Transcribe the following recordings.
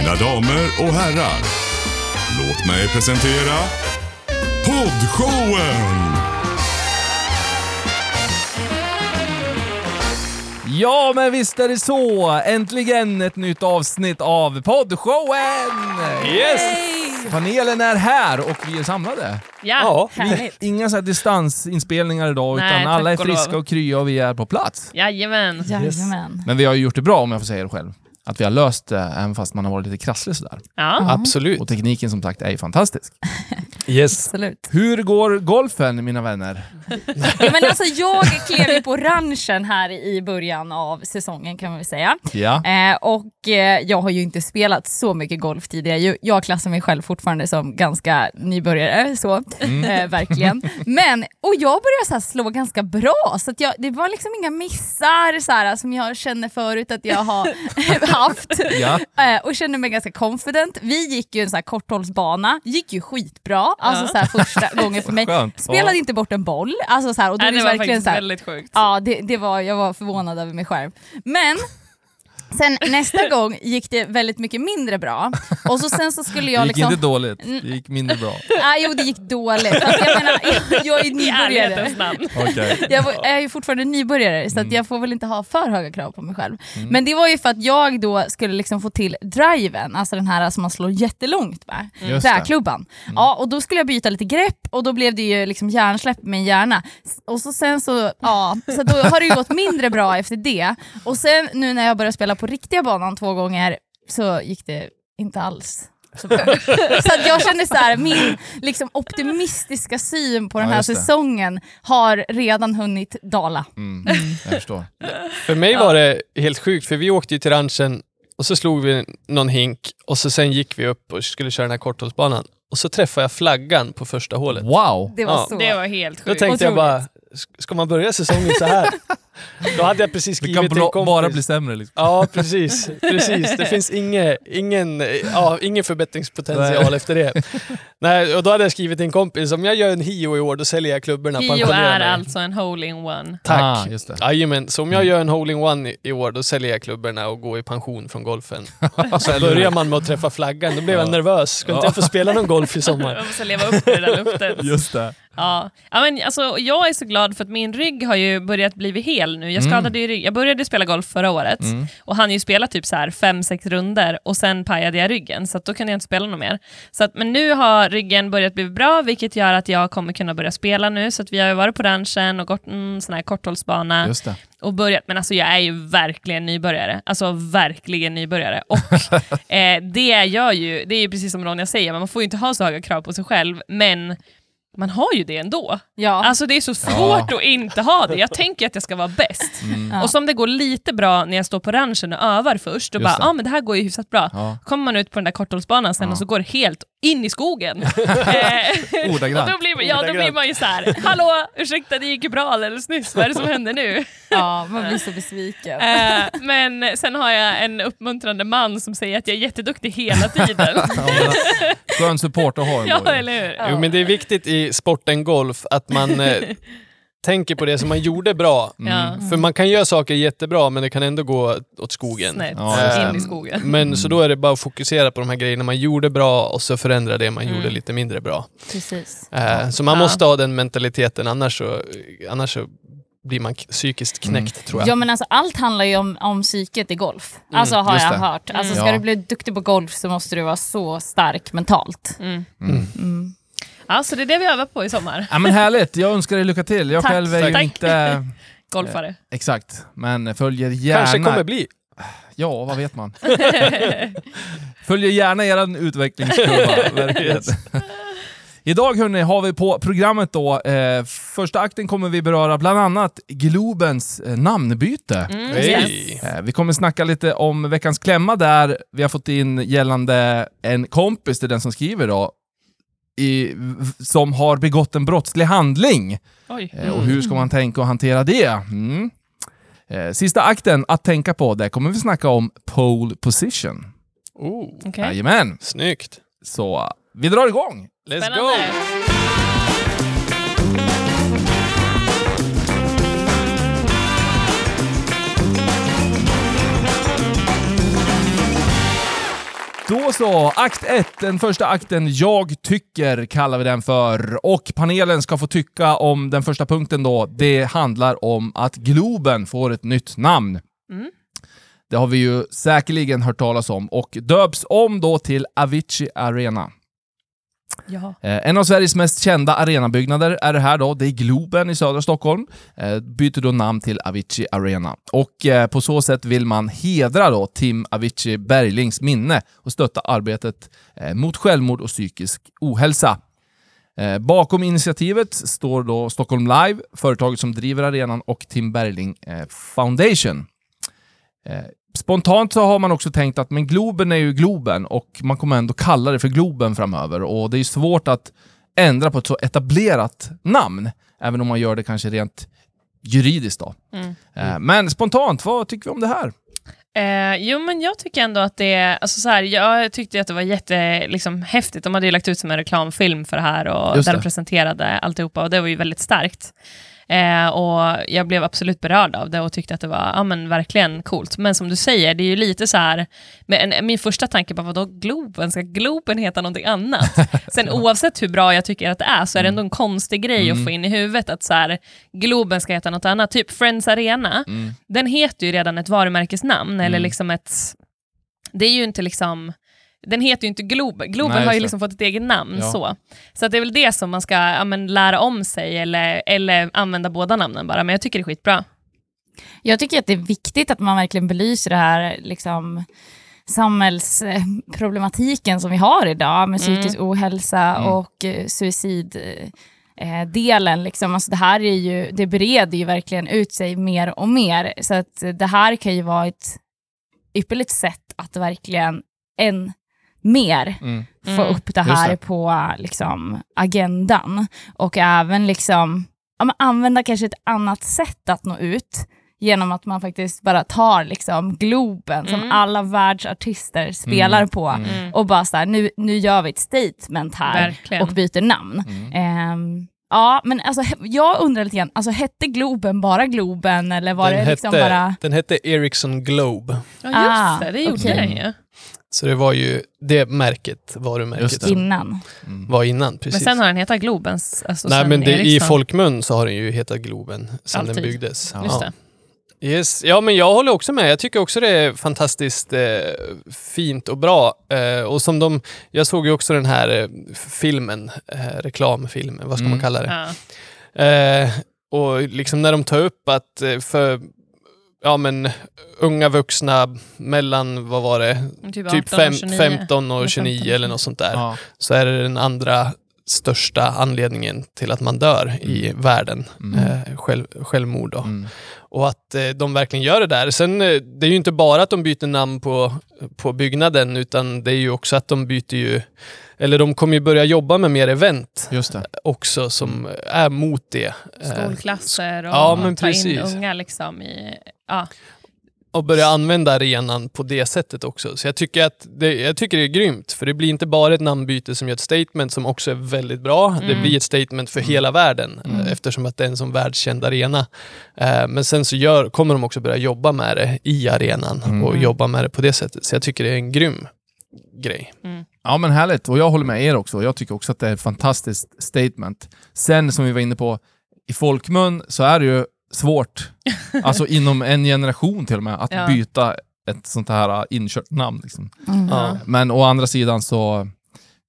Mina damer och herrar, låt mig presentera Poddshowen! Ja, men visst är det så! Äntligen ett nytt avsnitt av poddshowen! Yes! Panelen är här och vi är samlade. Ja, Härligt. Inga så här distansinspelningar idag, Nej, utan alla är tack och lov. friska och krya och vi är på plats. Jajamän. Jajamän. Men vi har ju gjort det bra om jag får säga det själv. Att vi har löst det även fast man har varit lite krasslig sådär. Ja. absolut. Och tekniken som sagt är ju fantastisk. Yes. Absolut. Hur går golfen mina vänner? Ja, men alltså, jag klev ju på ranchen här i början av säsongen kan man väl säga. Ja. Eh, och eh, jag har ju inte spelat så mycket golf tidigare. Jag, klassar mig själv fortfarande som ganska nybörjare, så eh, verkligen. Men, och jag började så här slå ganska bra, så att jag, det var liksom inga missar så här, som jag känner förut att jag har haft. Ja. Eh, och kände mig ganska confident. Vi gick ju en så här korthållsbana, gick ju skitbra, alltså så här första gången för mig. Skönt. Spelade inte bort en boll, alltså så här, och då Nej, det var verkligen faktiskt så här, väldigt sjukt. Ja, det, det var, jag var förvånad över mig själv. Men sen nästa gång gick det väldigt mycket mindre bra. Och så sen så skulle Det jag gick liksom... inte dåligt, det gick mindre bra. Ah, jo, det gick dåligt. Fast jag menar, jag, jag är nybörjare. Okej. Jag är ju fortfarande nybörjare så att jag får väl inte ha för höga krav på mig själv. Men det var ju för att jag då skulle liksom få till driven, alltså den här som man slår jättelångt med. Det. Träklubban. Ja, och då skulle jag byta lite grepp och då blev det ju liksom hjärnsläpp med min hjärna. Och så sen så, ja, så då har det ju gått mindre bra efter det. Och sen nu när jag började spela på riktiga banan två gånger så gick det inte alls så. Så att jag känner så här, min liksom optimistiska syn på den Ja, här säsongen har redan hunnit dala. Mm, jag förstår. För mig var det helt sjukt, för vi åkte ju till ranchen och så slog vi någon hink och så sen gick vi upp och skulle köra den här korthållsbanan. Och så träffade jag flaggan på första hålet. Wow! Det var Ja. så. Det var helt Då sjukt. tänkte jag Otroligt. bara, "Sk- ska man börja säsongen så här? Då hade jag precis Det skrivit kan till en kompis. bara bli sämre liksom. Ja, precis. precis. Det finns inge, ingen, ja, ingen förbättringspotential Nej. efter det. Nej, och då hade jag skrivit till en kompis, om jag gör en Hio i år, då säljer jag klubborna. Hio är mig. alltså en hole-in-one. Tack. Ah, just det. Jajamän, så om jag gör en hole-in-one i- i år, då säljer jag klubborna och går i pension från golfen. Så börjar man med att träffa flaggan, då blev jag Ja. nervös. Ska inte jag få spela någon golf i sommar? Jag måste leva upp till det där luften. Just det. Ja. Ja, men alltså, jag är så glad för att min rygg har ju börjat bli hel nu. Jag, Mm. skadade ju rygg. jag började spela golf förra året Mm. och hann ju spela typ så här fem, sex runder och sen pajade jag ryggen så att då kunde jag inte spela något mer. Så att, men nu har ryggen börjat bli bra vilket gör att jag kommer kunna börja spela nu. Så att vi har ju varit på ranchen och gått en sån här korthållsbana och börjat, men alltså jag är ju verkligen nybörjare. Alltså verkligen nybörjare. Och eh, det gör ju, det är ju precis som Ronja säger, man får ju inte ha så höga krav på sig själv, men man har ju det ändå. Ja. Alltså det är så svårt att inte ha det. Jag tänker att jag ska vara bäst. Mm. Ja. Och som det går lite bra när jag står på ranchen och övar först, och Just bara, det. ja ah, men det här går ju hyfsat bra. Ja. Kommer man ut på den där korthållsbanan sen Ja. och så går det helt in i skogen. Eh, Ordagrant. och då blir, man- ja, då blir man ju så här: hallå, ursäkta det gick ju bra alldeles nyss, vad är det som händer nu? ja, man blir så besviken. Eh, men sen har jag en uppmuntrande man som säger att jag är jätteduktig hela tiden. Ja, skön support att ha ja, eller hur? Jo, men det är viktigt i sporten golf att man eh, tänker på det som man gjorde bra. Ja. För man kan göra saker jättebra, men det kan ändå gå åt skogen. Snett, Ja, in i skogen. Men så då är det bara att fokusera på de här grejerna man gjorde bra och så förändra det man Mm. gjorde lite mindre bra. Precis. Eh, så man Ja. måste ha den mentaliteten, annars så, annars så blir man psykiskt knäckt Mm. tror jag. Ja men alltså allt handlar ju om, om psyket i golf. Mm, Alltså har jag hört. Alltså Mm. ska Ja. du bli duktig på golf så måste du vara så stark mentalt. Ja, så det är det vi övar på i sommar. Ja, men härligt, jag önskar dig lycka till. Jag Tack. själv är ju Tack. inte... Golfare. Exakt, men följer gärna... Kanske kommer bli. Ja, vad vet man? Följer gärna er utvecklingskurva, verkligen. Idag hörni, har vi på programmet då, eh, första akten kommer vi beröra bland annat Globens eh, namnbyte. Mm, yes. Eh, Vi kommer snacka lite om veckans klämma där vi har fått in gällande en kompis till den som skriver då, i, som har begått en brottslig handling. Oj. Eh, Och hur ska man tänka och hantera det? Mm. Eh, Sista akten att tänka på, där kommer vi snacka om pole position. Oh, Okej. Jajamän. snyggt. Så vi drar igång! Let's Spännande. go! Då så, akt 1, den första akten Jag tycker kallar vi den för. Och panelen ska få tycka om den första punkten då. Det handlar om att Globen får ett nytt namn. Mm. Det har vi ju säkerligen hört talas om och döps om då till Avicii Arena. Ja. Eh, en av Sveriges mest kända arenabyggnader är det här då. Det är Globen i södra Stockholm. Eh, byter då namn till Avicii Arena. Och eh, på så sätt vill man hedra då Tim Avicii Berglings minne och stötta arbetet eh, mot självmord och psykisk ohälsa. Eh, bakom initiativet står då Stockholm Live, företaget som driver arenan, och Tim Bergling eh, Foundation. Spontant så har man också tänkt att men Globen är ju Globen och man kommer ändå kalla det för Globen framöver och det är svårt att ändra på ett så etablerat namn, även om man gör det kanske rent juridiskt då. Mm. Eh, Men spontant, vad tycker vi om det här? Eh, jo, men jag tycker ändå att det. Alltså så här, jag tyckte att det var jättehäftigt. Liksom, häftigt. de hade ju lagt ut som en reklamfilm för det här och Just där det. de presenterade alltihopa och det var ju väldigt starkt. Eh, och Jag blev absolut berörd av det och tyckte att det var ja, men verkligen coolt. Men som du säger, det är ju lite så här... Men en, min första tanke var, vadå Globen? Ska Globen heta någonting annat? Sen oavsett hur bra jag tycker att det är så är det ändå en konstig grej Mm. att få in i huvudet att så här, Globen ska heta något annat. Typ Friends Arena, Mm. den heter ju redan ett varumärkesnamn, eller Mm. liksom ett... Det är ju inte liksom... Den heter ju inte Globen. Globen Nej, har ju liksom fått ett eget namn. Ja. Så så att det är väl det som man ska ja, men, lära om sig, eller, eller använda båda namnen bara. Men jag tycker det är skitbra. Jag tycker att det är viktigt att man verkligen belyser det här liksom, samhällsproblematiken som vi har idag med Mm. psykisk ohälsa Mm. och eh, suiciddelen. Eh, delen, liksom. alltså det här är ju, det breder ju verkligen ut sig mer och mer. Så att det här kan ju vara ett ypperligt sätt att verkligen än mer Mm. få Mm. upp det här det. på liksom, agendan. Och även liksom, ja, men använda kanske ett annat sätt att nå ut genom att man faktiskt bara tar liksom, Globen som Mm. alla världsartister spelar Mm. på Mm. och bara så här, nu, nu gör vi ett statement här Verkligen. och byter namn. Mm. Ja, men alltså, jag undrar lite grann, alltså, hette Globen bara Globen eller var den, det liksom hette, bara... den hette Ericsson Globe. Ja, just Ah, det. Det gjorde okej. den ju. Så det var ju det märket, varumärket, Just det. Innan. Mm. var innan. Men Precis. sen har den hetat Globens. Alltså Nej sen men det, i folkmun så har den ju hetat Globen sedan Alltid. den byggdes. Ja. Yes. Ja, men jag håller också med. Jag tycker också det är fantastiskt eh, fint och bra. Eh, och som de, jag såg ju också den här eh, filmen, eh, reklamfilmen, vad ska Mm. man kalla det? Ja. Eh, och liksom när de tar upp att eh, för ja, men, unga vuxna mellan, vad var det, Typ, typ 18 fem, och 29. 15 och Eller 29 15. eller något sånt där, Ja. så är det den andra största anledningen till att man dör i världen. Mm. Eh, själv, självmord. Då. Mm. Och att eh, de verkligen gör det där. Sen, eh, det är ju inte bara att de byter namn på, på byggnaden, utan det är ju också att de byter ju, eller de kommer ju börja jobba med mer event Just det. också som är mot det. Eh, Skolklasser och Ja, men ta in precis. unga liksom i... Ja. Och börja använda arenan på det sättet också. Så jag tycker, att det, jag tycker det är grymt, för det blir inte bara ett namnbyte som gör ett statement som också är väldigt bra. Det Mm. blir ett statement för hela världen Mm. eh, eftersom att det är en sån världskänd arena. Eh, men sen så gör, kommer de också börja jobba med det i arenan Mm. och jobba med det på det sättet. Så jag tycker det är en grym grej. Mm. Ja men härligt, och jag håller med er också. Jag tycker också att det är ett fantastiskt statement. Sen som vi var inne på, i folkmun så är det ju svårt, alltså inom en generation till och med, att Ja. byta ett sånt här äh, inkört namn. Liksom. Mm. Ja. Men å andra sidan så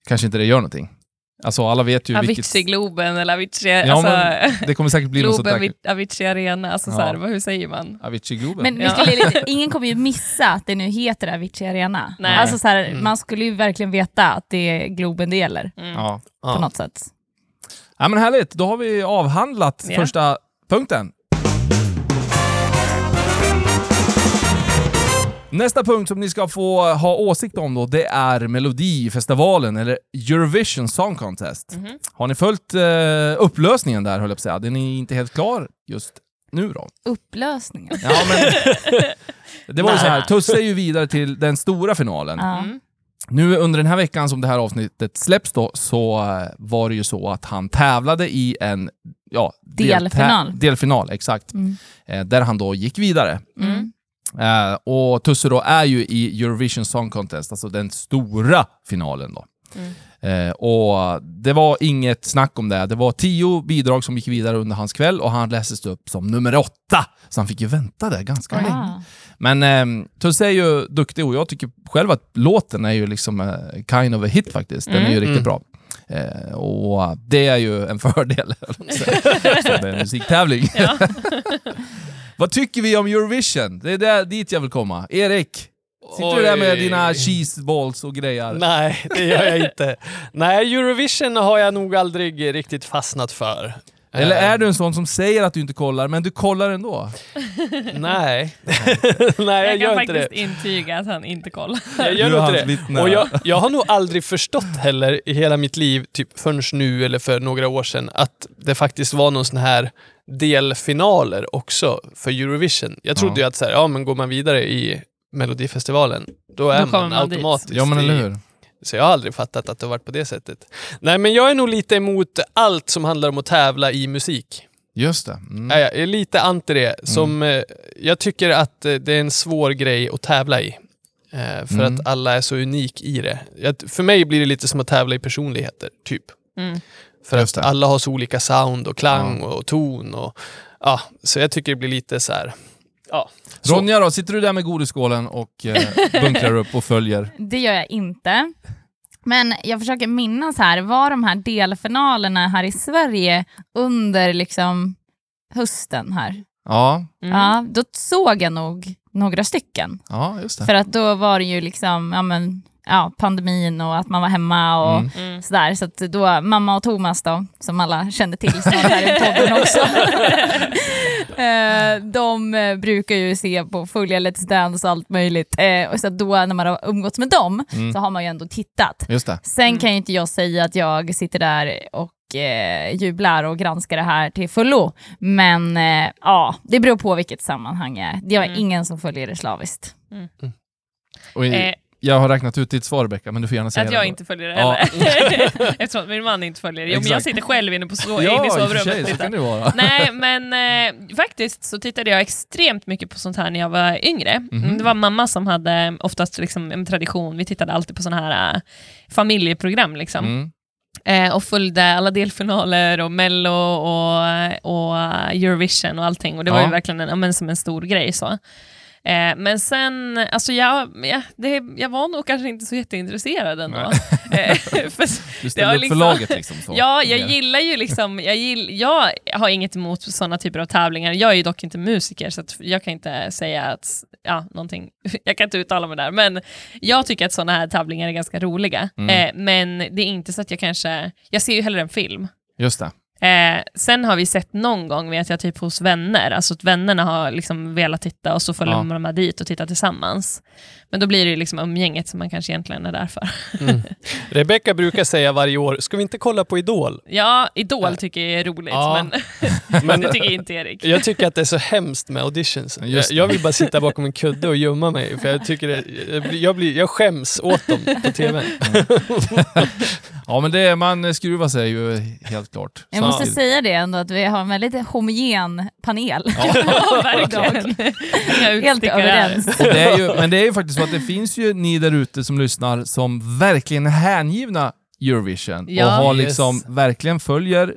kanske inte det gör någonting. Alltså alla vet ju vilket... Avicii-Globen eller Avicii... Ja, alltså, Det kommer säkert bli något sånt Globen, där. Vi- Avicii Arena, alltså Ja. så här, vad, hur säger man? Avicii-Globen. Men vi Ja. lite- ingen kommer ju missa att det nu heter Avicii Arena. Nej. Alltså så här, Mm. Man skulle ju verkligen veta att det är Globen det gäller Mm. ja. på Ja. något sätt. ja men härligt, då har vi avhandlat Ja. första punkten. Nästa punkt som ni ska få ha åsikt om då, det är Melodifestivalen, eller Eurovision Song Contest. Mhm. Har ni följt eh, upplösningen där, höll jag på att säga? Den är inte helt klar just nu då. Upplösningen. Ja, men... Det var ju så här. Tusse är ju vidare till den stora finalen. Mm. Nu under den här veckan som det här avsnittet släpps då, så var det ju så att han tävlade i en ja, Delfinal. delfinal, exakt. Mm. Eh, där han då gick vidare. Mm. Eh, och Tusse då är ju i Eurovision Song Contest, alltså den stora finalen då. Mm. Eh, och det var inget snack om det. Det var tio bidrag som gick vidare under hans kväll och han lästes upp som nummer åtta. Så han fick ju vänta där ganska länge. Ah. Men eh, Tusse är ju duktig och jag tycker själv att låten är ju liksom eh, kind of a hit faktiskt. Den är ju Mm. riktigt bra. Eh, och det är ju en fördel. Så det är en musiktävling. Vad tycker vi om Eurovision? Det är där, dit jag vill komma. Erik, sitter du där med dina cheeseballs och grejer? Nej, det gör jag inte. Nej, Eurovision har jag nog aldrig riktigt fastnat för. Eller Eh, är du en sån som säger att du inte kollar, men du kollar ändå? Nej. Nej, jag, Jag gör kan inte det. faktiskt intyga att han inte kollar. Jag gör Du inte det. vittne. Och jag, jag har nog aldrig förstått heller i hela mitt liv, typ förrän nu eller för några år sedan, att det faktiskt var någon sån här delfinaler också för Eurovision. Jag trodde Ja. ju att så här, ja, men går man vidare i Melodifestivalen, då är Då man, man dit. automatiskt Ja men eller i- hur? Så jag har aldrig fattat att det har varit på det sättet. Nej, men jag är nog lite emot allt som handlar om att tävla i musik. Just det. Mm. Ja, Jag är lite anti det. Som, eh, jag tycker att eh, det är en svår grej att tävla i. Eh, för Mm. att alla är så unik i det. För mig blir det lite som att tävla i personligheter, typ. För att alla har så olika sound och klang och ton. Och, ja, så jag tycker det blir lite så här... Ja, så. Ronja då, sitter du där med godisskålen och eh, bunkrar upp och följer? Det gör jag inte. Men jag försöker minnas här, var de här delfinalerna här i Sverige under liksom hösten här? Ja, Mm. Ja, då såg jag nog några stycken. ja just det. För att då var det ju liksom, ja men, ja, pandemin och att man var hemma och Mm. Mm. sådär. Så att då, mamma och Thomas då, som alla kände till snart här i podden också. Eh, de eh, brukar ju se på, följa Let's Dance och allt möjligt. Eh, och så då när man har umgåtts med dem Mm. så har man ju ändå tittat. Just det. Sen Mm. kan ju inte jag säga att jag sitter där och eh, jublar och granskar det här till fullo. Men eh, ja, det beror på vilket sammanhang jag är. Jag är Mm. ingen som följer det slaviskt. Och Eh, jag har räknat ut ditt svar Rebecka, men du får gärna säga att det jag då. inte följer det Ja. heller. Eftersom min man inte följer det. Jo, men jag sitter själv inne, på so- Ja, inne i sovrummet och tittar. Nej, men eh, faktiskt så tittade jag extremt mycket på sånt här när jag var yngre. Mhm. Det var mamma som hade oftast liksom en tradition, vi tittade alltid på såna här eh, familjeprogram liksom. Mm. Eh, och följde alla delfinaler och mello och, och Eurovision och allting. Och det var Ja. ju verkligen en, men som en stor grej. så. Eh, men sen, alltså jag, ja, det, jag var nog kanske inte så jätteintresserad ändå. Eh, för, Du har upp liksom- för laget liksom. Så. Ja, jag gillar ju liksom, jag, gill, jag har inget emot sådana typer av tävlingar. Jag är ju dock inte musiker så jag kan inte säga att, ja, någonting, jag kan inte uttala mig där, men jag tycker att sådana här tävlingar är ganska roliga. Mm. Eh, men det är inte så att jag kanske, jag ser ju hellre en film. Just det. Eh, sen har vi sett någon gång, vet jag, typ hos vänner, alltså att vännerna har liksom velat titta och så följer Ja. man med dit och tittar tillsammans. Men då blir det liksom umgänget som man kanske egentligen är där för. Mm. Rebecka brukar säga varje år, ska vi inte kolla på Idol? Ja, Idol tycker jag är roligt, Ja. men, Men det tycker inte Erik. jag tycker att det är så hemskt med auditions. Jag, jag vill bara sitta bakom en kudde och gömma mig, för jag tycker det, jag, blir- jag, blir, jag skäms åt dem på TV. Ja, men det, man skruvar sig ju helt klart. Jag Så- måste säga det ändå, att vi har en väldigt homogen panel. Ja, verkligen. Helt överens. Det är ju, men det är ju faktiskt så att det finns ju ni där ute som lyssnar som verkligen är hängivna Eurovision Ja. och har Yes. liksom verkligen följer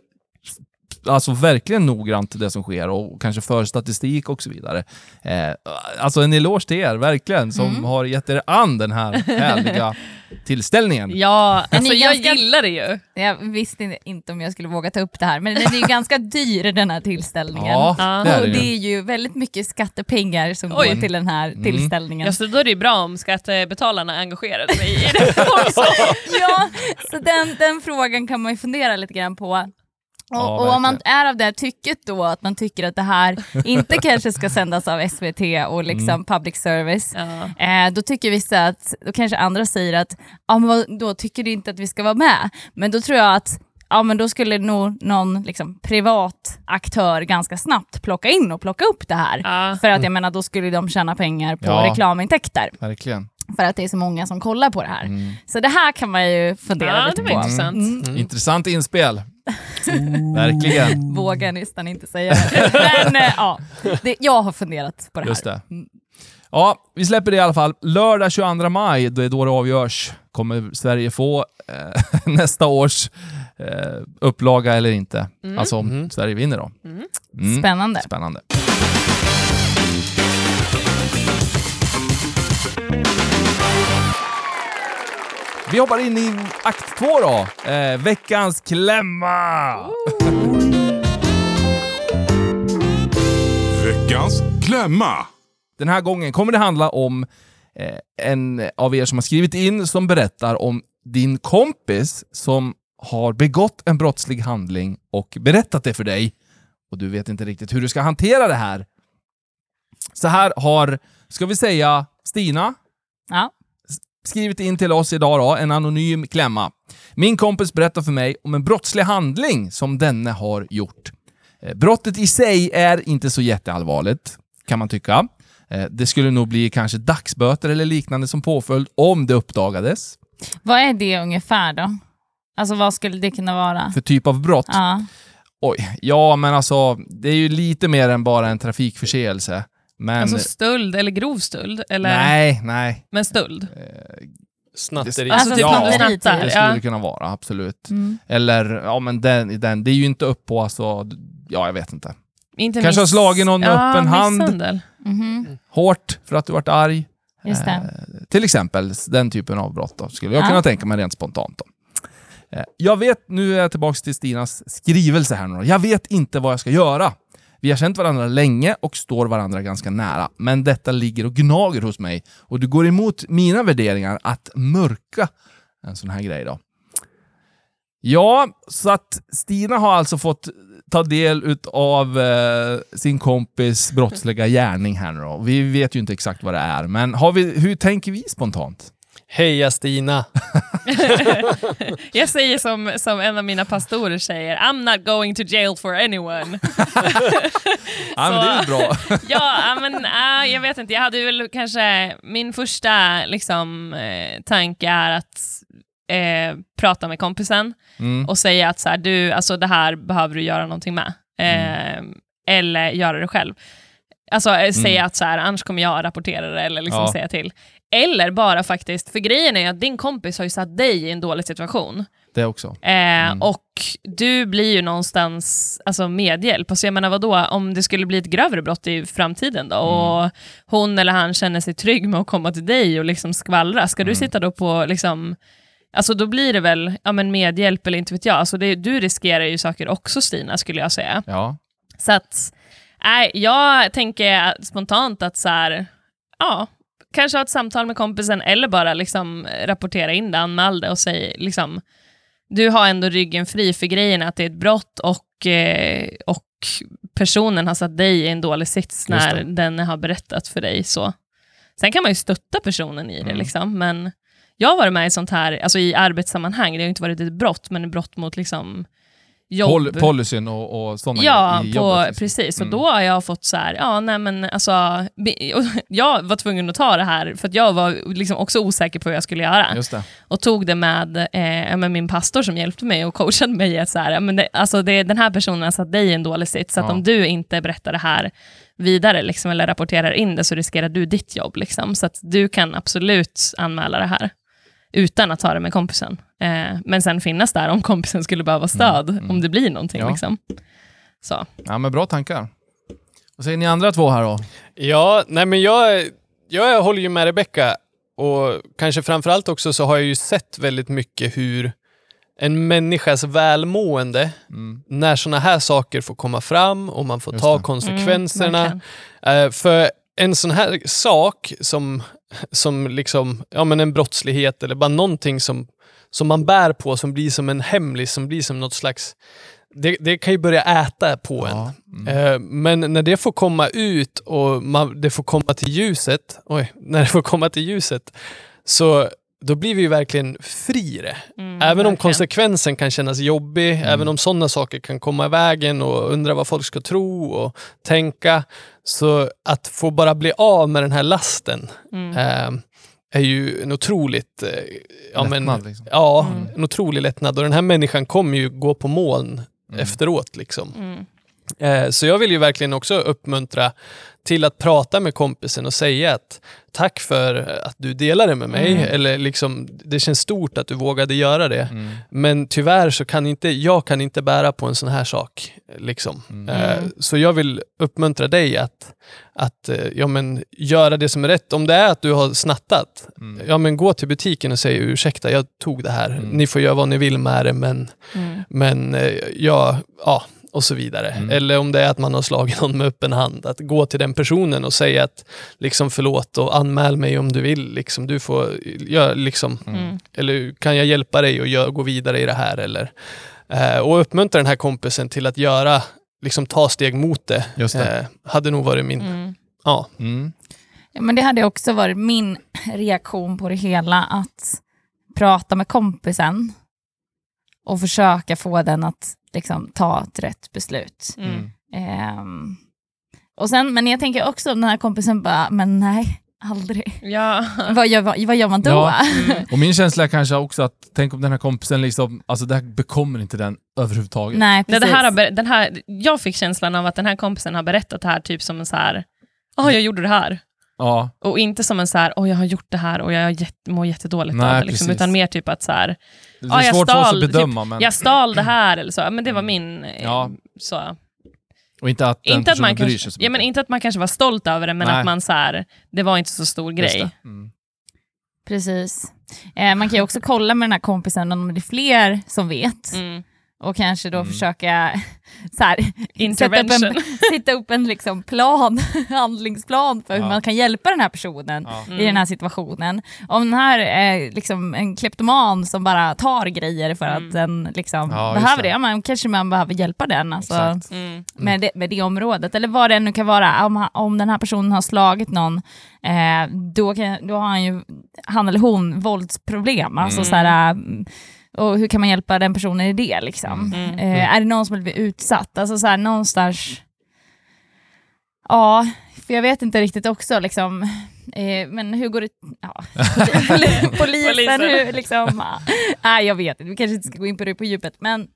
Alltså verkligen noggrant det som sker och kanske för statistik och så vidare. Eh, alltså en eloge till er, verkligen, som Mm. har gett er an den här härliga tillställningen. Ja, alltså jag ganska- gillar det ju. Jag visste inte om jag skulle våga ta upp det här, men den är ju ganska dyr den här tillställningen. Ja, Ja. det är och det det ju. är ju väldigt mycket skattepengar som Oj. går till den här Mm. tillställningen. Ja, så då är det ju bra om skattebetalarna engagerade sig i det också. Ja, så den, den frågan kan man ju fundera lite grann på. Och, Ja, och om man är av det här tycket då, att man tycker att det här inte kanske ska sändas av SVT och liksom Mm. public service, Ja. eh, då tycker vissa att, då kanske andra säger att, ja men vad, då tycker du inte att vi ska vara med. Men då tror jag att Ja men då skulle nog någon liksom, privat aktör ganska snabbt plocka in och plocka upp det här. Ja. För att jag menar då skulle de tjäna pengar på Ja. reklamintäkter. Verkligen. För att det är så många som kollar på det här. Mm. Så det här kan man ju fundera Ja, lite det på. intressant. Mm. Mm. Intressant inspel. Verkligen. Vågar nästan inte säga det. Men eh, ja, det, jag har funderat på det här. Just det. Mm. Ja, vi släpper det i alla fall. Lördag 22 maj, det är då det avgörs. Kommer Sverige få eh, nästa års eh, upplaga eller inte? Mm. Alltså om Mm. Sverige vinner då. Mm. Mm. Spännande. Spännande. Vi hoppar in i akt två då. Eh, veckans klämma! Veckans klämma. Den här gången kommer det handla om eh, en av er som har skrivit in som berättar om din kompis som har begått en brottslig handling och berättat det för dig. Och du vet inte riktigt hur du ska hantera det här. Så här har, ska vi säga, Stina Ja. Skrivit in till oss idag då, en anonym klämma. Min kompis berättar för mig om en brottslig handling som denne har gjort. Eh, Brottet i sig är inte så jätteallvarligt, kan man tycka. Eh, Det skulle nog bli kanske dagsböter eller liknande som påföljd om det uppdagades. Vad är det ungefär då? Alltså vad skulle det kunna vara? För typ av brott? Ja. Oj, ja men alltså, det är ju lite mer än bara en trafikförseelse. Men... Alltså stöld eller grov stöld? Eller, nej, nej. Men stöld? Snatteri. Alltså typ Ja, snattar? Det skulle Ja. det kunna vara, absolut. Mm. Eller, ja men den, den, det är ju inte upp på alltså, ja jag vet inte. Inte Kanske har miss- slagit någon med ja, öppen hand. misshandel. Mhm. Hårt för att du varit arg. Just det. Eh, till exempel den typen av brott då, skulle jag Ja. kunna tänka mig rent spontant. Då. Eh, jag vet, nu är jag tillbaka till Stinas skrivelse här nu då. Jag vet inte vad jag ska göra. Vi har känt varandra länge och står varandra ganska nära, men detta ligger och gnager hos mig och det går emot mina värderingar att mörka en sån här grej då. Ja, så att Stina har alltså fått ta del av eh, sin kompis brottsliga gärning här nu då. Vi vet ju inte exakt vad det är, men har vi, hur tänker vi spontant? Heja Stina! Jag säger som, som en av mina pastorer säger, I'm not going to jail for anyone. Ja, men det är bra. ja, men äh, jag vet inte, jag hade väl kanske, min första liksom, eh, tanke är att eh, prata med kompisen Mm. och säga att så här, du, alltså, det här behöver du göra någonting med. Eh, Eller göra det själv. Alltså eh, säga att så här, annars kommer jag rapportera det eller liksom Ja. säga till. Eller bara faktiskt, för grejen är att din kompis har ju satt dig i en dålig situation. Det också. Eh, Mm. Och du blir ju någonstans alltså, medhjälp. Alltså, jag menar vadå, om det skulle bli ett grövre brott i framtiden då, och hon eller han känner sig trygg med att komma till dig och liksom skvallra, ska du sitta då på liksom Alltså då blir det väl ja, men medhjälp eller inte vet jag. Alltså det, du riskerar ju saker också Stina, skulle jag säga. Ja. Så att, nej, jag tänker spontant att så här, ja, kanske ha ett samtal med kompisen eller bara liksom rapportera in det, anmäl det och säga liksom, du har ändå ryggen fri för grejen att det är ett brott och, eh, och personen har satt dig i en dålig sits när den har berättat för dig så. Sen kan man ju stötta personen i det, Mm. liksom, men jag har varit med i sånt här, alltså i arbetssammanhang, det har inte varit ett brott, men ett brott mot liksom jobb. Pol policyn och, och sådana Ja, i jobbet, liksom. precis. Och Mm. då har jag fått så här, ja nej men alltså, och jag var tvungen att ta det här för att jag var liksom också osäker på hur jag skulle göra. Och tog det med, eh, ja, med min pastor som hjälpte mig och coachade mig att så här, ja, men det, alltså det, den här personen har satt dig i en dålig sits, så att Ja. om du inte berättar det här vidare liksom, eller rapporterar in det så riskerar du ditt jobb. Liksom. Så att du kan absolut anmäla det här utan att ta det med kompisen. Eh, men sen finnas där om kompisen skulle behöva stöd, Mm, mm. om det blir någonting. Ja. Liksom. Så. Ja, men bra tankar. Vad säger ni andra två här då? Ja, nej men jag, jag håller ju med Rebecka och kanske framförallt också så har jag ju sett väldigt mycket hur en människas välmående, Mm. när sådana här saker får komma fram och man får Just ta det. konsekvenserna. Mm, verkligen. Eh, för en sån här sak som, som liksom, ja men en brottslighet eller bara någonting som, som man bär på som blir som en hemlis, som blir som något slags, det, det kan ju börja äta på en. Ja. Mm. Eh, Men när det får komma ut och man, det får komma till ljuset, oj, när det får komma till ljuset, så då blir vi ju verkligen fri i det. Mm, Även om verkligen. konsekvensen kan kännas jobbig, Mm. även om sådana saker kan komma i vägen och undra vad folk ska tro och tänka, så att få bara bli av med den här lasten Mm. eh, är ju en otroligt... Eh, ja, men, Lättnad, liksom. ja Mm. en otrolig lättnad. Och den här människan kommer ju gå på moln Mm. efteråt. Liksom. Eh, så jag vill ju verkligen också uppmuntra till att prata med kompisen och säga att tack för att du delade med mig. Mm. Eller liksom, det känns stort att du vågade göra det. Mm. Men tyvärr så kan inte, jag kan inte bära på en sån här sak. Liksom. Mm. Eh, så jag vill uppmuntra dig att, att eh, ja, men, göra det som är rätt. Om det är att du har snattat, Mm. ja, men gå till butiken och säg ursäkta, jag tog det här. Mm. Ni får göra vad ni vill med det, men, Mm. men jag, ja, och så vidare. Mm. Eller om det är att man har slagit någon med öppen hand, att gå till den personen och säga att liksom förlåt och anmäl mig om du vill. Liksom, du får, jag, liksom, Mm. eller kan jag hjälpa dig och gö- gå vidare i det här? Eller, eh, och uppmuntra den här kompisen till att göra, liksom ta steg mot det. Just det. Eh, hade nog varit min, Mm. ja. Mm. Ja, men det hade också varit min reaktion på det hela, att prata med kompisen och försöka få den att liksom, ta ett rätt beslut. Mm. Ehm, och sen, men jag tänker också om den här kompisen bara, men nej, aldrig. Ja. vad, gör, vad, vad gör man då? Ja. Mm. Och min känsla är kanske också att, tänk om den här kompisen liksom, alltså det här bekommer inte den överhuvudtaget. nej, precis. det här har, ber- den här, jag fick känslan av att den här kompisen har berättat det här typ som en så här, ja jag gjorde det här. Ja, Och inte som en så här, åh jag har gjort det här och jag jätte, mår jättedåligt Nej, av det. Liksom, utan mer typ att så här, det är jag svårt för oss stal, att bedöma, men jag stal det här eller så. Men det var min... eh, Ja. Så. och inte att den Inte, att man bryr kanske, sig så ja, men inte att man kanske var stolt över det, men Nej. att man så här, det var inte så stor Just grej. det. Mm. Precis. Eh, man kan ju också kolla med den här kompisen om det är fler som vet. Mm. Och kanske då Mm. försöka så här, sätta upp en, sitta upp en liksom plan, handlingsplan för hur Ja. man kan hjälpa den här personen Ja. Mm. i den här situationen. Om den här är liksom en kleptoman som bara tar grejer för Mm. att den liksom Ja, behöver det, det. ja, man, kanske man behöver hjälpa den alltså. Mm. med, det, med det området. Eller vad det nu kan vara. Om, om den här personen har slagit någon, eh, då, kan, då har han ju, han eller hon, våldsproblem. Alltså, Mm. så här, mm, och hur kan man hjälpa den personen i det? Liksom? Mm. Eh, är det någon som blir utsatt? Alltså så här, någonstans... Ja, för jag vet inte riktigt också liksom... Eh, men hur går det... Ja. Polisen, Polisen. hur liksom... ah, Nej, jag vet inte. Vi kanske inte ska gå in på det på djupet, men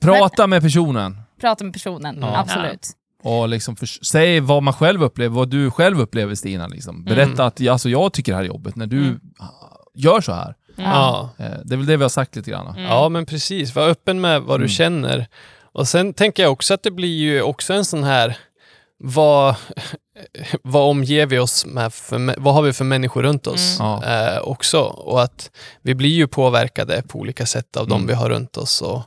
Prata med personen prata med personen, Ja. absolut. och liksom för, säg vad man själv upplever, vad du själv upplever Stina. Liksom. Berätta Mm. att alltså, jag tycker det här är jobbigt när du Mm. gör så här. Mm. Ja. Eh, det är väl det vi har sagt lite grann. Mm. Ja, men precis. Var öppen med vad du Mm. känner. Och sen tänker jag också att det blir ju också en sån här, vad, vad omger vi oss med, för, vad har vi för människor runt oss Mm. eh, också? Och att vi blir ju påverkade på olika sätt av Mm. de vi har runt oss. Och,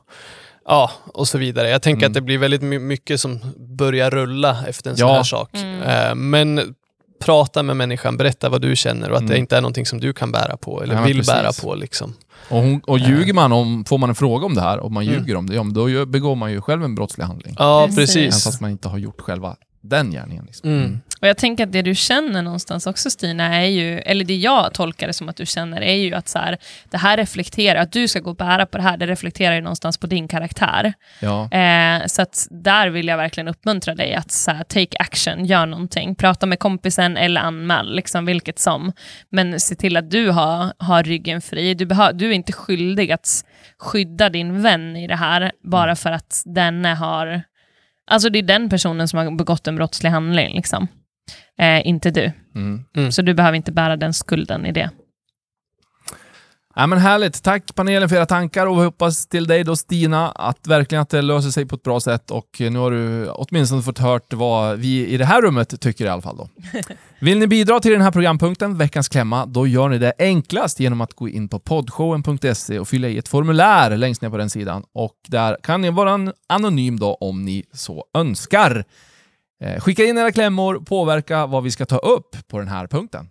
ja, och så vidare. Jag tänker Mm. att det blir väldigt my- mycket som börjar rulla efter en sån Ja. här sak. Mm. Eh, men prata med människan, berätta vad du känner och att Mm. det inte är någonting som du kan bära på eller Ja, vill precis. bära på. Liksom. Och, hon, och ljuger man om, får man en fråga om det här, och man Mm. ljuger om det, ja, men då begår man ju själv en brottslig handling. Ja, precis. Även fast man inte har gjort själva den gärningen. Liksom. Mm. Och jag tänker att det du känner någonstans också Stina, är ju, eller det jag tolkar det som att du känner, är ju att så här, det här reflekterar, att du ska gå och bära på det här, det reflekterar ju någonstans på din karaktär. Ja. Eh, så att där vill jag verkligen uppmuntra dig att så här, take action, gör någonting. Prata med kompisen eller anmäl, liksom vilket som. Men se till att du har, har ryggen fri. Du, behö- du är inte skyldig att skydda din vän i det här bara för att denne har... Alltså det är den personen som har begått en brottslig handling, liksom. Eh, inte du. Mm. Mm. Så du behöver inte bära den skulden i det. Ja, men härligt. Tack panelen för era tankar och vi hoppas till dig då Stina att verkligen att det löser sig på ett bra sätt och nu har du åtminstone fått hört vad vi i det här rummet tycker i alla fall. Då. Vill ni bidra till den här programpunkten, veckans klämma, då gör ni det enklast genom att gå in på podshowen.se och fylla i ett formulär längst ner på den sidan och där kan ni vara an- anonym då om ni så önskar. Eh, skicka in era klämmor, påverka vad vi ska ta upp på den här punkten.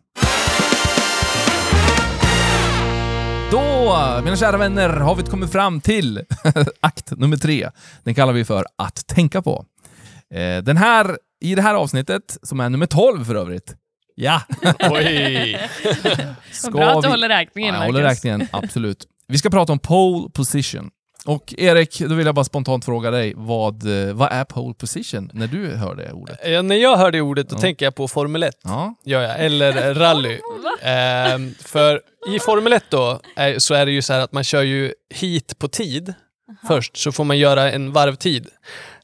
Då, mina kära vänner, har vi kommit fram till akt nummer tre. Den kallar vi för Att tänka på. Eh, Den här, I det här avsnittet, som är nummer 12 för övrigt, ja, Oj! Bra att du vi- håller räkningen, Ja, jag håller räkningen, absolut. Vi ska prata om pole position. Och Erik, då vill jag bara spontant fråga dig, vad, eh, vad är pole position när du hör det ordet? Ja, när jag hör det ordet, då Ja. tänker jag på Formel 1. Ja, Ja, ja, eller rally. Ehm, för i Formel 1 då, är, så är det ju så här att man kör ju hit på tid först, så får man göra en varvtid.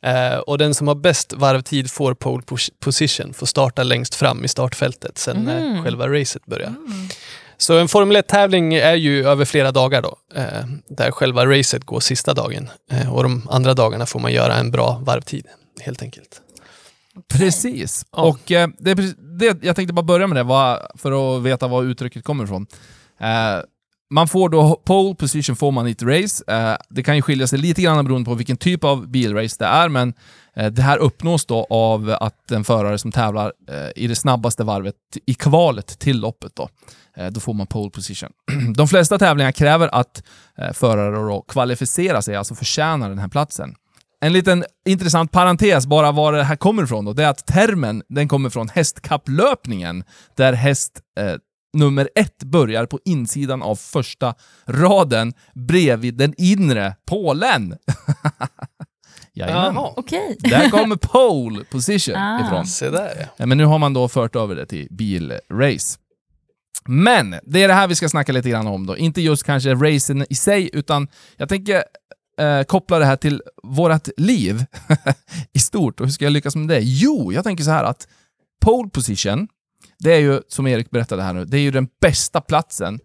Eh, och den som har bäst varvtid får pole pos- position, får starta längst fram i startfältet sen när Mm. själva racet börjar. Så en Formel 1-tävling är ju över flera dagar då, eh, där själva racet går sista dagen. Eh, och de andra dagarna får man göra en bra varvtid, helt enkelt. Precis. Ja. Och eh, det, det, jag tänkte bara börja med det för att veta var uttrycket kommer ifrån. Man får då pole position får man i ett race. Det kan ju skilja sig lite grann beroende på vilken typ av bilrace det är, men det här uppnås då av att en förare som tävlar i det snabbaste varvet i kvalet till loppet då. Eh, då får man pole position. De flesta tävlingar kräver att eh, förare då kvalificerar sig, alltså förtjänar den här platsen. En liten intressant parentes, bara var det här kommer ifrån då, det är att termen den kommer från hästkapplöpningen, där häst eh, nummer ett börjar på insidan av första raden bredvid den inre pålen. Jajamän. Okej. Där kommer pole position Ah. ifrån. Se där. Ja, Men nu har man då fört över det till bilrace. Men det är det här vi ska snacka lite grann om då. Inte just kanske racen i sig, utan jag tänker eh, koppla det här till vårt liv i stort. Och hur ska jag lyckas med det? Jo, jag tänker så här att pole position, det är ju, som Erik berättade här nu, det är ju den bästa platsen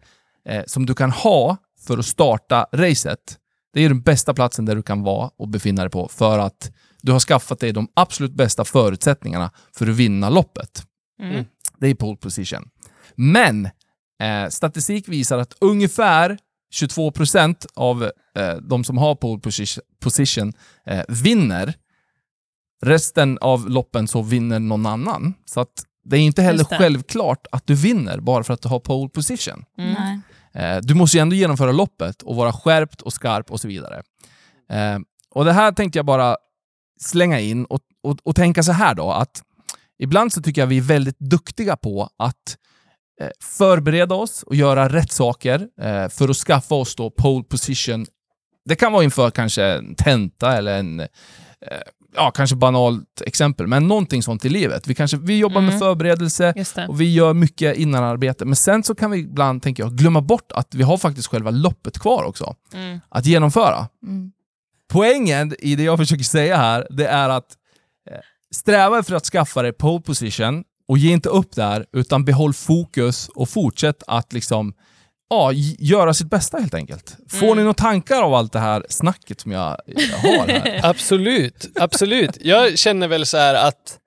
eh, som du kan ha för att starta racet. Det är ju den bästa platsen där du kan vara och befinna dig på för att du har skaffat dig de absolut bästa förutsättningarna för att vinna loppet. Mm. Det är pole position. Men eh, statistik visar att ungefär 22% av eh, de som har pole position, position eh, vinner. Resten av loppen så vinner någon annan. Så att det är inte heller självklart att du vinner bara för att du har pole position. Mm. Nej. Eh, du måste ju ändå genomföra loppet och vara skärpt och skarp och så vidare. Eh, och det här tänkte jag bara slänga in och, och, och tänka så här då att ibland så tycker jag vi är väldigt duktiga på att eh, förbereda oss och göra rätt saker eh, för att skaffa oss då pole position. Det kan vara inför kanske en tenta eller en, eh, ja kanske banalt exempel, men någonting sånt i livet. Vi, kanske, vi jobbar med Mm. förberedelse, Just det. och vi gör mycket innanarbete. Men sen så kan vi ibland, tänker jag, glömma bort att vi har faktiskt själva loppet kvar också. Mm. Att genomföra. Mm. Poängen i det jag försöker säga här, det är att eh, sträva efter att skaffa dig pole position och ge inte upp där, utan behåll fokus och fortsätt att liksom ja, göra sitt bästa helt enkelt. Får Mm. ni några tankar av allt det här snacket som jag, jag har här? Absolut, absolut. Jag känner väl så här att,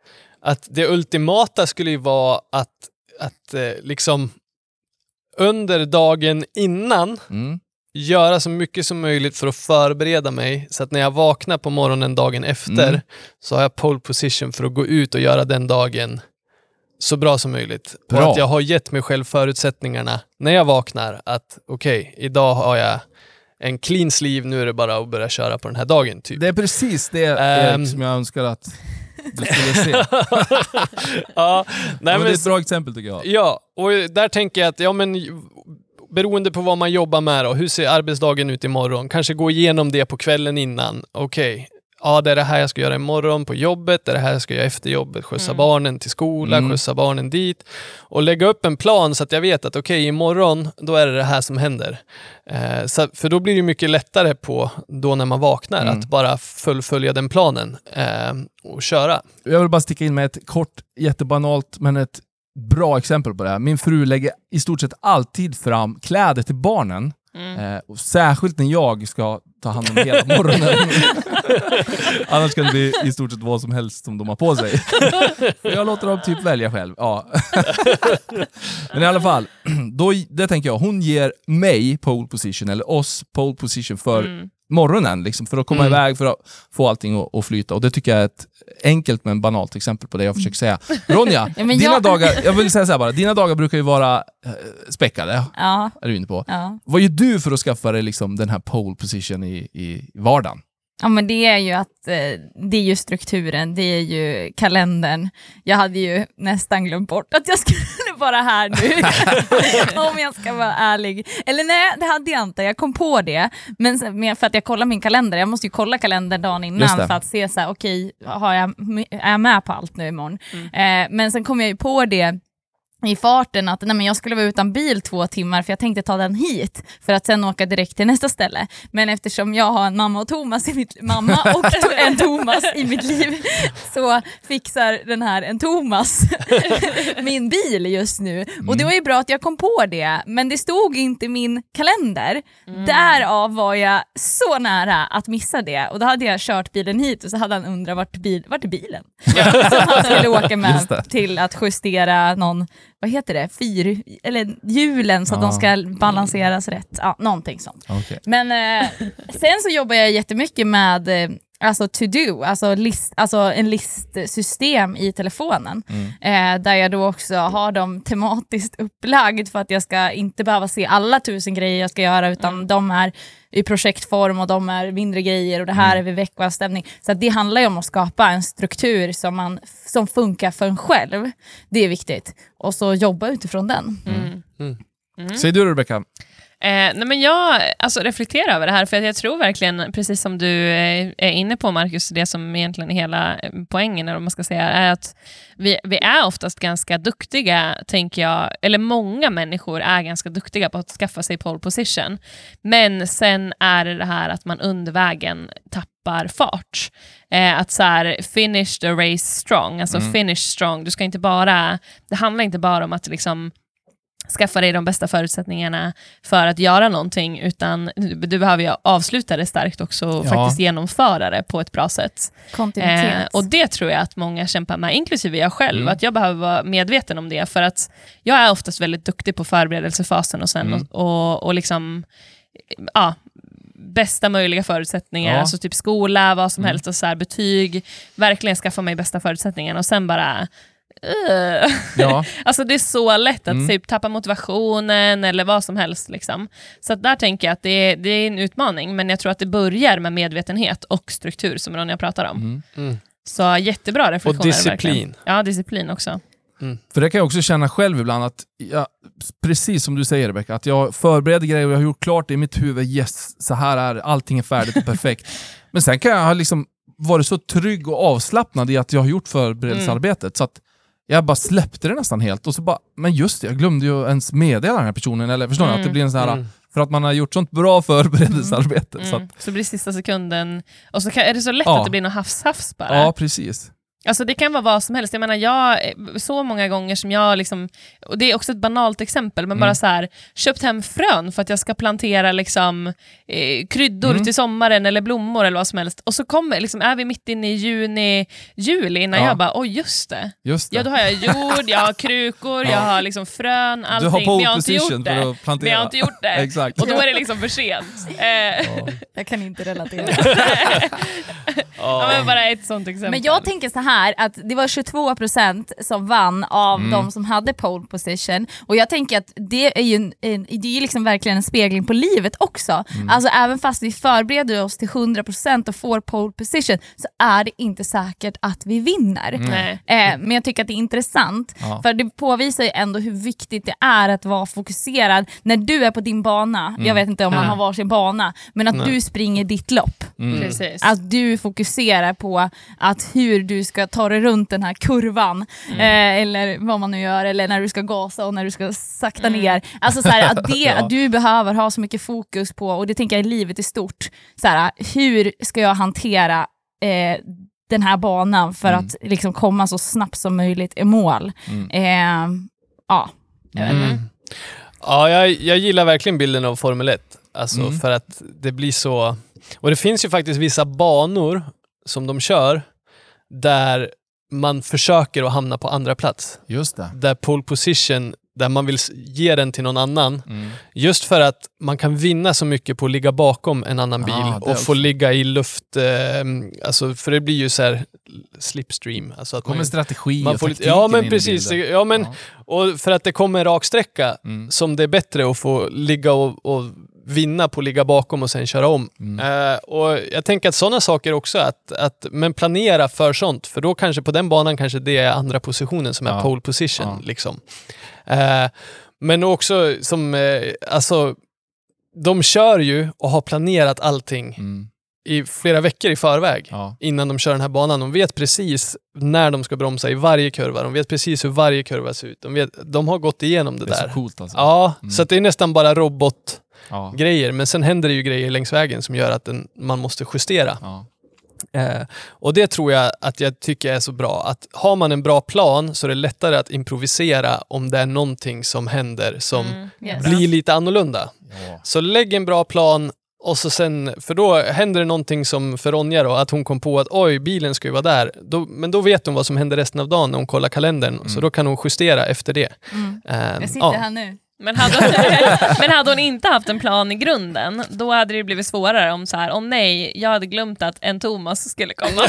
att det ultimata skulle ju vara att, att eh, liksom under dagen innan Mm. göra så mycket som möjligt för att förbereda mig så att när jag vaknar på morgonen dagen efter Mm. så har jag pole position för att gå ut och göra den dagen så bra som möjligt. Bra. Och att jag har gett mig själv förutsättningarna när jag vaknar att okej, idag har jag en clean sleeve, nu är det bara att börja köra på den här dagen. Typ. Det är precis det. Erik, som jag önskar att du skulle se. ja, nej, men det är ett bra exempel tycker jag. ja, och där tänker jag att ja, men, beroende på vad man jobbar med då, hur ser arbetsdagen ut imorgon? Kanske gå igenom det på kvällen innan. Okej, ja det är det här jag ska göra imorgon på jobbet, det är det här jag ska göra efter jobbet, skjutsa Mm. barnen till skola, Mm. skjutsa barnen dit och lägga upp en plan så att jag vet att okej, imorgon då är det det här som händer. Eh, så, för då blir det mycket lättare på då när man vaknar Mm. att bara fullfölja den planen eh, och köra. Jag vill bara sticka in med ett kort, jättebanalt, men ett bra exempel på det här. Min fru lägger i stort sett alltid fram kläder till barnen. Mm. Eh, och särskilt när jag ska ta hand om hela morgonen. Annars kan det bli i stort sett vad som helst som de har på sig. jag låter dem typ välja själv. Ja. Men i alla fall, då, det tänker jag, hon ger mig pole position, eller oss pole position för Mm. Morgonen, liksom, för att komma Mm. iväg, för att få allting att, att flyta. Och det tycker jag är ett enkelt men banalt exempel på det jag försöker säga. Ronja, Ja, dina jag- dagar, jag vill säga så bara, dina dagar brukar ju vara eh, späckade, Ja, är du inne på. ja. Vad gör du för att skaffa dig liksom den här pole position i, i vardagen? Ja men det är ju att eh, det är ju strukturen, det är ju kalendern. Jag hade ju nästan glömt bort att jag skulle vara här nu, om jag ska vara ärlig. Eller nej, det hade jag inte, jag kom på det. Men sen- för att jag kollar min kalender, jag måste ju kolla kalendern dagen innan för att se så här, okej, har jag, är jag med på allt nu imorgon? Eh, men sen kom jag ju på det i farten att nej, men jag skulle vara utan bil två timmar för jag tänkte ta den hit för att sen åka direkt till nästa ställe. Men eftersom jag har en mamma och Thomas i mitt, mamma och en Thomas i mitt liv så fixar den här en Thomas min bil just nu. Och det var ju bra att jag kom på det, men det stod inte i min kalender. Därav var jag så nära att missa det och då hade jag kört bilen hit och så hade han undrat vart, bil, vart är bilen? Som han skulle åka med till att justera någon, vad heter det, fyr, eller hjulen så att Ja. de ska balanseras rätt. Ja, någonting sånt. Okej. Men eh, sen så jobbar jag jättemycket med eh, alltså to do, alltså, list, alltså en listsystem i telefonen. Eh, där jag då också har dem tematiskt upplagd för att jag ska inte behöva se alla tusen grejer jag ska göra utan de är i projektform och de är mindre grejer och det här är vid veckoavstämning. Så att det handlar ju om att skapa en struktur som, man, som funkar för en själv. Det är viktigt. Och så jobba utifrån den. Säger du Rebecka? Eh, nej men jag alltså, reflekterar över det här, för jag tror verkligen, precis som du eh, är inne på Marcus, det som egentligen är hela eh, poängen, eller man ska säga, är att vi, vi är oftast ganska duktiga, tänker jag, eller många människor är ganska duktiga på att skaffa sig pole position. Men sen är det det här att man under vägen tappar fart. Eh, att så här, finish the race strong, alltså finish strong, du ska inte bara, det handlar inte bara om att liksom skaffa dig de bästa förutsättningarna för att göra någonting, utan du, du behöver ju avsluta det starkt också och Ja. faktiskt genomföra det på ett bra sätt. Kontinuitet. Eh, och det tror jag att många kämpar med, inklusive jag själv, Mm. att jag behöver vara medveten om det, för att jag är oftast väldigt duktig på förberedelsefasen och sen Mm. och, och, och liksom, ja, bästa möjliga förutsättningar, Ja. alltså typ skola, vad som Mm. helst, och så här, betyg, verkligen skaffa mig bästa förutsättningarna och sen bara uh, Ja. Alltså det är så lätt att Mm. typ tappa motivationen eller vad som helst. Liksom. Så att där tänker jag att det är, det är en utmaning, men jag tror att det börjar med medvetenhet och struktur som Ronja pratar om. Mm. Mm. Så jättebra reflektioner. Och disciplin. Verkligen. Ja, disciplin också. För det kan jag också känna själv ibland, att jag, precis som du säger Rebecka, att jag förbereder grejer och jag har gjort klart det i mitt huvud, yes, så här är allting är färdigt och perfekt. Men sen kan jag ha liksom varit så trygg och avslappnad i att jag har gjort förberedelsearbetet, så att jag bara släppte det nästan helt. Och så bara, men just det, jag glömde ju ens meddela den här personen, eller förstår ni? Att det Mm. blir en sån här, Mm. för att man har gjort sånt bra förberedelsearbete. Så Mm. att, Så blir det sista sekunden, och så kan, är det så lätt Ja. att det blir något hafs-hafs bara. ja, precis. Alltså det kan vara vad som helst. Jag menar, jag, så många gånger som jag, liksom, och det är också ett banalt exempel, men Mm. bara så här, köpt hem frön för att jag ska plantera liksom, eh, kryddor Mm. till sommaren eller blommor eller vad som helst. Och så kommer, liksom, är vi mitt inne i juni, juli, när Ja. jag bara, oj just det. Just det. Ja, då har jag jord, jag har krukor, jag har liksom frön, allting. du har men pole jag har inte gjort för det. att plantera. Men jag har inte gjort det. Exakt. Och då är det liksom för sent. Eh, Ja. Jag kan inte relatera. ja, men bara ett sånt exempel. Men jag tänker så här att det var 22% som vann av Mm. de som hade pole position och jag tänker att det är ju, en, en, det är liksom verkligen en spegling på livet också. Mm. Alltså även fast vi förbereder oss till 100% och får pole position så är det inte säkert att vi vinner. Nej. Eh, men jag tycker att det är intressant, Ja. för det påvisar ju ändå hur viktigt det är att vara fokuserad när du är på din bana. Jag vet inte om man har varsin bana, men att Nej. du springer ditt lopp. Mm. Precis. Att du fokuserar på att hur du ska ta dig runt den här kurvan, eh, eller vad man nu gör, eller när du ska gasa och när du ska sakta ner. Alltså så här, att det, Ja. att du behöver ha så mycket fokus på, och det tänker jag i livet i stort, så här, hur ska jag hantera eh, den här banan för Mm. att liksom komma så snabbt som möjligt i mål. Mm. Eh, ja, jag vet inte. Mm. Ja, jag, jag gillar verkligen bilden av Formel 1. Alltså Mm. för att det blir så... Och det finns ju faktiskt vissa banor som de kör där man försöker att hamna på andra plats. Just det. Där pole position, där man vill ge den till någon annan. Mm. Just för att man kan vinna så mycket på att ligga bakom en annan bil Ah, och få ligga i luft. Eh, alltså, för det blir ju så här slipstream. Alltså att kommer man, strategi man och får taktiken Ja men precis. Ja, men, Ja. Och för att det kommer en rak sträcka Mm. som det är bättre att få ligga och, och vinna på att ligga bakom och sen köra om. Mm. Eh, och Jag tänker att sådana saker också, att, att, men planera för sånt, för då kanske på den banan kanske det är andra positionen som är Ja. pole position. Ja. Liksom. Eh, men också som, eh, alltså, de kör ju och har planerat allting Mm. i flera veckor i förväg Ja. innan de kör den här banan. De vet precis när de ska bromsa i varje kurva. De vet precis hur varje kurva ser ut. De, vet, de har gått igenom det, Det är där. så coolt alltså. Ja, Mm. så det är nästan bara robotgrejer. Ja. Men sen händer det ju grejer längs vägen som gör att den, man måste justera. Ja. Eh, och det tror jag att jag tycker är så bra. Att har man en bra plan så är det lättare att improvisera om det är någonting som händer som Mm. Yes. blir lite annorlunda. Ja. Så lägg en bra plan och så sen, för då händer det någonting som för Ronja då, att hon kom på att oj, bilen ska ju vara där. Då, men då vet hon vad som händer resten av dagen när hon kollar kalendern, så Mm. då kan hon justera efter det. Mm. Eh, Jag sitter ja. här nu. Men hade, hon, men hade hon inte haft en plan i grunden, då hade det blivit svårare om så här, om nej, jag hade glömt att en Thomas skulle komma,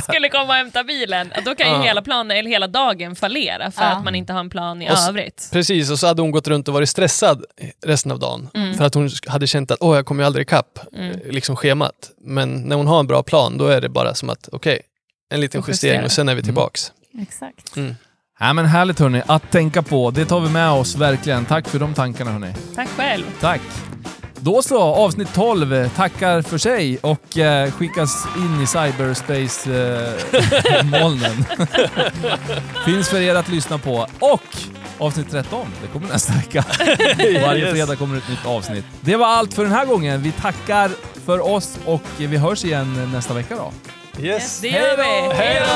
skulle komma och hämta bilen. Då kan ju Ja. hela planen, eller hela dagen fallera för Ja. att man inte har en plan i Och övrigt. Precis, och så hade hon gått runt och varit stressad resten av dagen. Mm. För att hon hade känt att åh, jag kommer ju aldrig ikapp Mm. liksom schemat. Men när hon har en bra plan, då är det bara som att okej, en liten justering och sen är vi Mm. tillbaks. Exakt. Ja, men härligt hörni, att tänka på. Det tar vi med oss verkligen. Tack för de tankarna hörni. Tack själv. Tack. Då så, avsnitt 12 tackar för sig och eh, skickas in i cyberspace-molnen. Finns för er att lyssna på. Och avsnitt 13, det kommer nästa vecka. Varje Yes. fredag kommer ett nytt avsnitt. Det var allt för den här gången. Vi tackar för oss och vi hörs igen nästa vecka då. Yes. Det gör vi. Hej då!